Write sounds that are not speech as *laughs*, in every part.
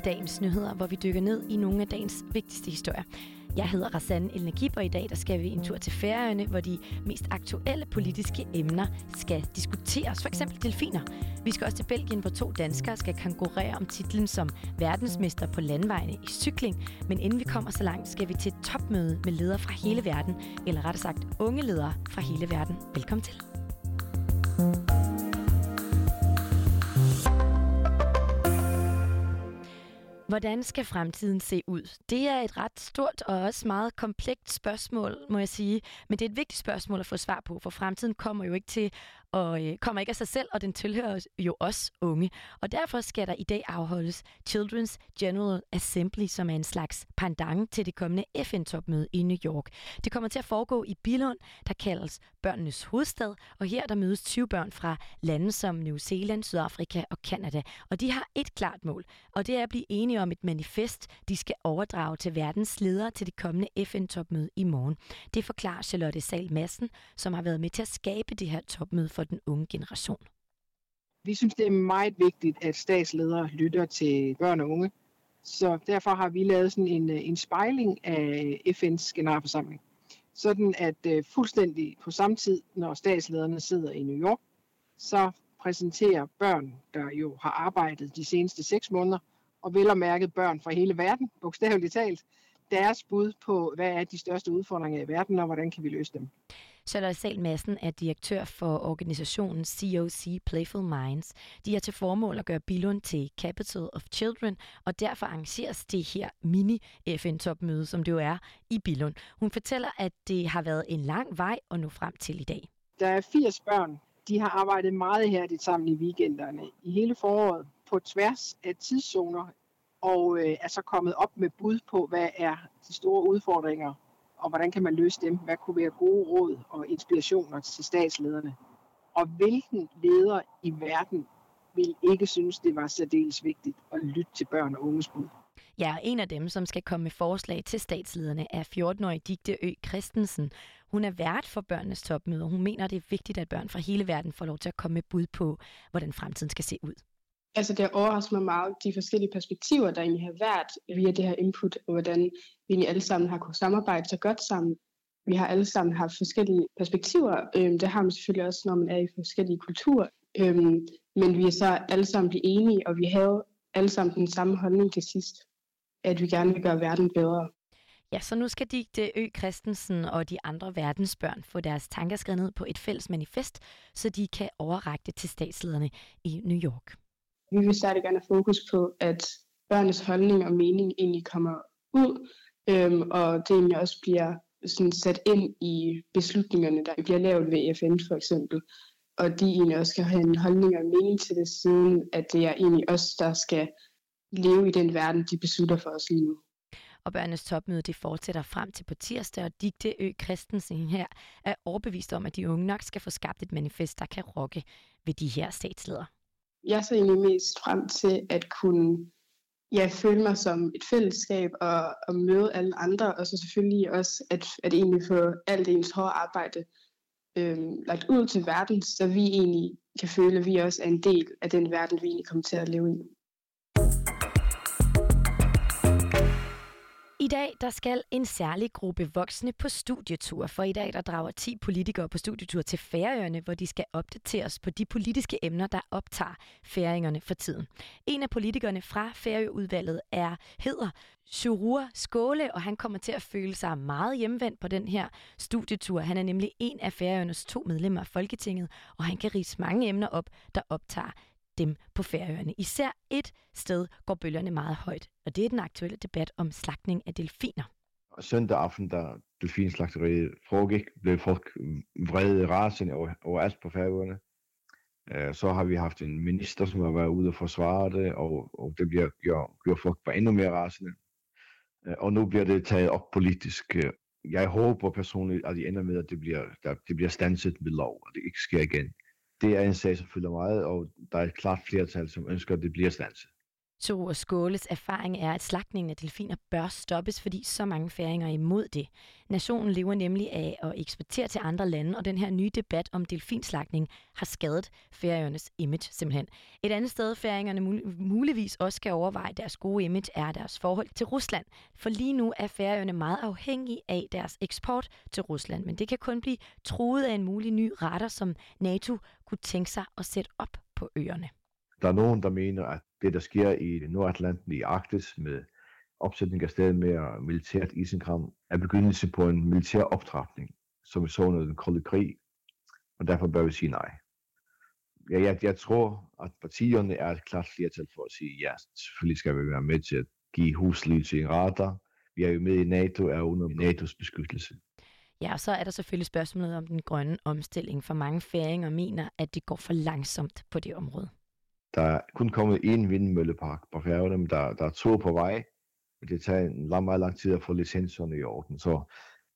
til dagens nyheder, hvor vi dykker ned i nogle af dagens vigtigste historier. Jeg hedder Rassan El og i dag der skal vi en tur til Færøerne, hvor de mest aktuelle politiske emner skal diskuteres. For eksempel delfiner. Vi skal også til Belgien, hvor to danskere skal konkurrere om titlen som verdensmester på landvejene i cykling. Men inden vi kommer så langt, skal vi til et topmøde med ledere fra hele verden, eller rettere sagt unge ledere fra hele verden. Velkommen til. Hvordan skal fremtiden se ud? Det er et ret stort og også meget komplekst spørgsmål, må jeg sige. Men det er et vigtigt spørgsmål at få svar på, for fremtiden kommer jo ikke til og øh, kommer ikke af sig selv, og den tilhører jo os unge. Og derfor skal der i dag afholdes Children's General Assembly, som er en slags pendant til det kommende FN-topmøde i New York. Det kommer til at foregå i Billund, der kaldes børnenes hovedstad, og her der mødes 20 børn fra lande som New Zealand, Sydafrika og Kanada. Og de har et klart mål, og det er at blive enige om et manifest, de skal overdrage til verdens ledere til det kommende FN-topmøde i morgen. Det forklarer Charlotte Sal Madsen, som har været med til at skabe det her topmøde for den unge generation. Vi synes, det er meget vigtigt, at statsledere lytter til børn og unge. Så derfor har vi lavet sådan en, øh, en spejling af FN's generalforsamling. Sådan at uh, fuldstændig på samme tid, når statslederne sidder i New York, så præsenterer børn, der jo har arbejdet de seneste seks måneder, og vel og mærket børn fra hele verden, *laughs* bogstaveligt talt, deres bud på, hvad er de største udfordringer i verden, og hvordan kan vi løse dem. Charlotte Sal Madsen er direktør for organisationen COC Playful Minds. De har til formål at gøre Billund til Capital of Children, og derfor arrangeres det her mini-FN-topmøde, som det jo er, i Billund. Hun fortæller, at det har været en lang vej at nå frem til i dag. Der er 80 børn. De har arbejdet meget her sammen i weekenderne i hele foråret på tværs af tidszoner og øh, er så kommet op med bud på, hvad er de store udfordringer, og hvordan kan man løse dem? Hvad kunne være gode råd og inspirationer til statslederne? Og hvilken leder i verden vil ikke synes, det var særdeles vigtigt at lytte til børn og unges bud? Ja, en af dem, som skal komme med forslag til statslederne, er 14-årige Digte Ø Christensen. Hun er vært for børnenes topmøde, og hun mener, det er vigtigt, at børn fra hele verden får lov til at komme med bud på, hvordan fremtiden skal se ud. Altså det overrasker mig meget, de forskellige perspektiver, der egentlig har været via det her input, og hvordan egentlig alle sammen har kunnet samarbejde så godt sammen. Vi har alle sammen haft forskellige perspektiver. Øhm, det har man selvfølgelig også, når man er i forskellige kulturer. Øhm, men vi er så alle sammen blive enige, og vi havde alle sammen den samme holdning til sidst, at vi gerne vil gøre verden bedre. Ja, så nu skal Digte Ø Christensen og de andre verdensbørn få deres tanker skrevet ned på et fælles manifest, så de kan overrække det til statslederne i New York. Vi vil særlig gerne have fokus på, at børnenes holdning og mening egentlig kommer ud, øhm, og det egentlig også bliver sådan sat ind i beslutningerne, der bliver lavet ved FN for eksempel. Og de egentlig også skal have en holdning og mening til det, siden at det er egentlig os, der skal leve i den verden, de beslutter for os lige nu. Og børnenes topmøde det fortsætter frem til på tirsdag, og Digte Ø Christensen her er overbevist om, at de unge nok skal få skabt et manifest, der kan rokke ved de her statsledere jeg ser egentlig mest frem til at kunne ja, føle mig som et fællesskab og, og møde alle andre, og så selvfølgelig også at, at egentlig få alt ens hårde arbejde øhm, lagt ud til verden, så vi egentlig kan føle, at vi også er en del af den verden, vi egentlig kommer til at leve i. I dag der skal en særlig gruppe voksne på studietur, for i dag der drager 10 politikere på studietur til Færøerne, hvor de skal opdateres på de politiske emner, der optager færingerne for tiden. En af politikerne fra Færøudvalget er hedder Shurur Skåle, og han kommer til at føle sig meget hjemvendt på den her studietur. Han er nemlig en af Færøernes to medlemmer af Folketinget, og han kan rise mange emner op, der optager dem på Færøerne. Især et sted går bølgerne meget højt, og det er den aktuelle debat om slagtning af delfiner. Søndag aften, da delfinslagteriet foregik, blev folk vrede rasende over, overalt på Færøerne. Øh, så har vi haft en minister, som har været ude og forsvare det, og, og det bliver, gjort, gjort folk bare endnu mere rasende. Øh, og nu bliver det taget op politisk. Øh, jeg håber personligt, at de ender med, at det bliver, der, det bliver stanset med lov, og det ikke sker igen det er en sag, som fylder meget, og der er et klart flertal, som ønsker, at det bliver stanset og Skåles erfaring er, at slagtningen af delfiner bør stoppes, fordi så mange færinger er imod det. Nationen lever nemlig af at eksportere til andre lande, og den her nye debat om delfinslagtning har skadet færøernes image simpelthen. Et andet sted, færingerne muligvis også skal overveje deres gode image, er deres forhold til Rusland. For lige nu er færøerne meget afhængige af deres eksport til Rusland, men det kan kun blive truet af en mulig ny retter, som NATO kunne tænke sig at sætte op på øerne. Der er nogen, der mener, at det, der sker i Nordatlanten i Arktis med opsætning af stedet mere militært isenkram, er begyndelse på en militær optrapning, som vi så under den kolde krig, og derfor bør vi sige nej. Ja, jeg, jeg tror, at partierne er et klart flertal for at sige, ja, selvfølgelig skal vi være med til at give huslige til en radar. Vi er jo med i NATO, er under NATO's beskyttelse. Ja, og så er der selvfølgelig spørgsmålet om den grønne omstilling, for mange færinger mener, at det går for langsomt på det område. Der er kun kommet én vindmøllepark på færgerne, men der, der er to på vej. Det tager en lang, meget lang tid at få licenserne i orden. Så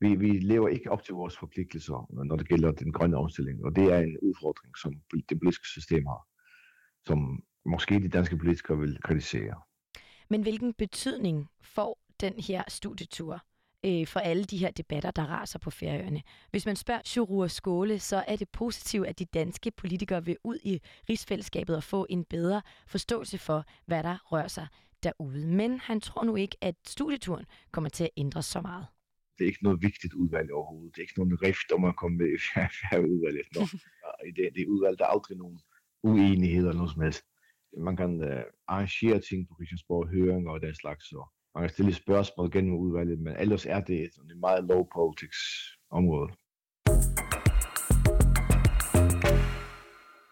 vi, vi lever ikke op til vores forpligtelser, når det gælder den grønne omstilling. Og det er en udfordring, som det politiske system har, som måske de danske politikere vil kritisere. Men hvilken betydning får den her studietur øh, for alle de her debatter, der raser på Færøerne. Hvis man spørger Sjurur Skåle, så er det positivt, at de danske politikere vil ud i rigsfællesskabet og få en bedre forståelse for, hvad der rører sig derude. Men han tror nu ikke, at studieturen kommer til at ændre så meget. Det er ikke noget vigtigt udvalg overhovedet. Det er ikke nogen rift om at komme med i færøudvalget. I det, det udvalg, der er aldrig nogen uenigheder eller noget som helst. Man kan uh, arrangere ting på Christiansborg, høringer og den slags, så man kan stille spørgsmål gennem udvalget, men ellers er det et meget low politics område.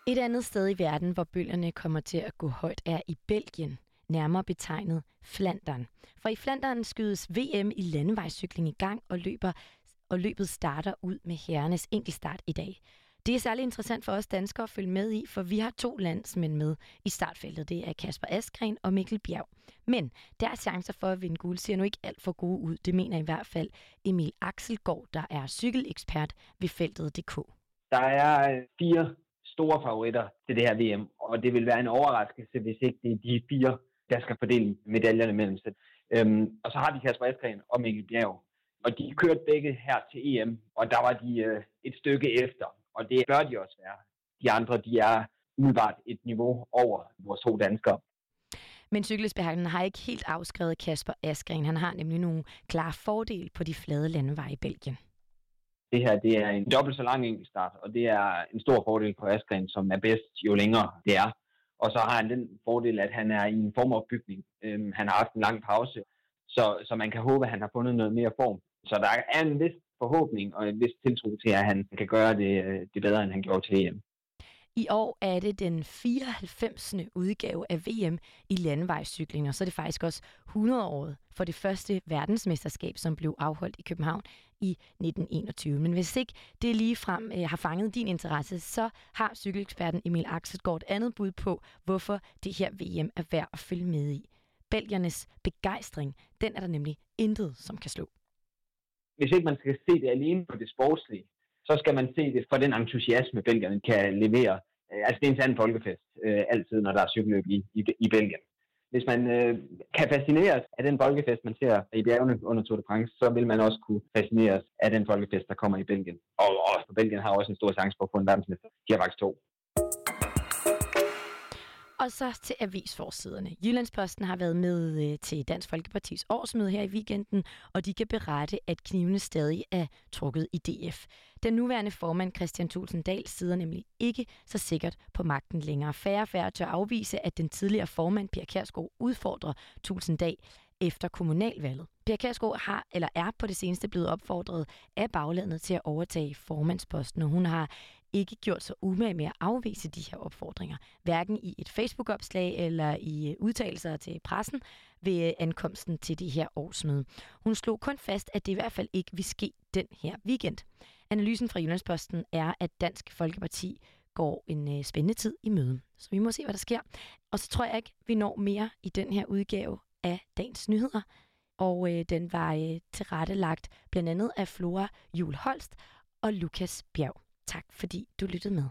Et andet sted i verden, hvor bølgerne kommer til at gå højt, er i Belgien, nærmere betegnet Flandern. For i Flandern skydes VM i landevejscykling i gang, og, løber, og løbet starter ud med herrenes enkeltstart i dag. Det er særlig interessant for os danskere at følge med i, for vi har to landsmænd med i startfeltet. Det er Kasper Askren og Mikkel Bjerg. Men deres chancer for at vinde guld ser nu ikke alt for gode ud. Det mener i hvert fald Emil Axelgaard, der er cykelekspert ved feltet.dk. Der er øh, fire store favoritter til det her VM, og det vil være en overraskelse, hvis ikke det er de fire, der skal fordele medaljerne mellem sig. Øhm, og så har vi Kasper Askren og Mikkel Bjerg, og de kørte begge her til EM, og der var de øh, et stykke efter og det bør de også være. De andre, de er umiddelbart et niveau over vores to danskere. Men cykelesperren har ikke helt afskrevet Kasper Askren. Han har nemlig nogle klare fordele på de flade landeveje i Belgien. Det her det er en dobbelt så lang enkeltstart, og det er en stor fordel på Askren, som er bedst jo længere det er. Og så har han den fordel, at han er i en formopbygning. Øhm, han har haft en lang pause, så, så man kan håbe, at han har fundet noget mere form. Så der er en vis forhåbning og en vis tiltro til, at han kan gøre det, øh, det bedre, end han gjorde til EM. I år er det den 94. udgave af VM i landevejscykling, og så er det faktisk også 100-året for det første verdensmesterskab, som blev afholdt i København i 1921. Men hvis ikke det lige frem øh, har fanget din interesse, så har cykeleksperten Emil Axelgaard et andet bud på, hvorfor det her VM er værd at følge med i. Belgiernes begejstring, den er der nemlig intet, som kan slå hvis ikke man skal se det alene på det sportslige, så skal man se det for den entusiasme, Belgien kan levere. Øh, altså det er en sand folkefest, øh, altid, når der er cykelløb i, i, i Belgien. Hvis man øh, kan fascineres af den folkefest, man ser i bjergene under Tour de France, så vil man også kunne fascineres af den folkefest, der kommer i Belgien. Og, og Belgien har også en stor chance for at få en verdensmester. De har faktisk to. Og så til avisforsiderne. Jyllandsposten har været med øh, til Dansk Folkepartis årsmøde her i weekenden, og de kan berette, at knivene stadig er trukket i DF. Den nuværende formand Christian Thulsen Dahl sidder nemlig ikke så sikkert på magten længere. Færre færre tør afvise, at den tidligere formand Pia Kærsgaard udfordrer Thulsen Dahl efter kommunalvalget. Pia Kærsgaard har, eller er på det seneste blevet opfordret af baglandet til at overtage formandsposten, og hun har ikke gjort sig umage med at afvise de her opfordringer, hverken i et Facebook-opslag eller i øh, udtalelser til pressen ved øh, ankomsten til det her årsmøde. Hun slog kun fast, at det i hvert fald ikke vil ske den her weekend. Analysen fra Jyllandsposten er, at Dansk Folkeparti går en øh, spændende tid i møde. Så vi må se, hvad der sker. Og så tror jeg ikke, vi når mere i den her udgave af Dagens Nyheder. Og øh, den var øh, tilrettelagt blandt andet af Flora Jul Holst og Lukas Bjerg. Tak fordi du lyttede med.